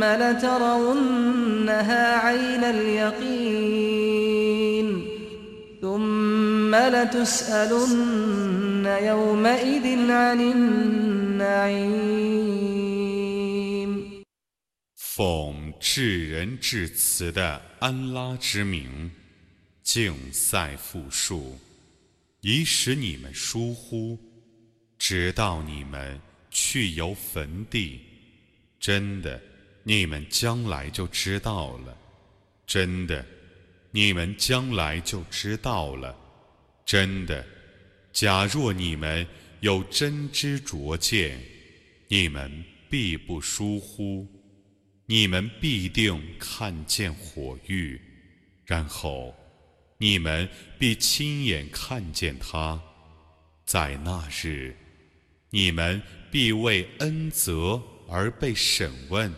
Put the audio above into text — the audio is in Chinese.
ثم لترونها عين اليقين ثم لتسألن يومئذ عن النعيم 奉至仁至慈的安拉之名，竞赛复述，以使你们疏忽，直到你们去游坟地。真的， 你们将来就知道了；真的，你们将来就知道了；真的，假若你们有真知灼见，你们必不疏忽，你们必定看见火狱，然后你们必亲眼看见它。在那日，你们必为恩泽。而被审问。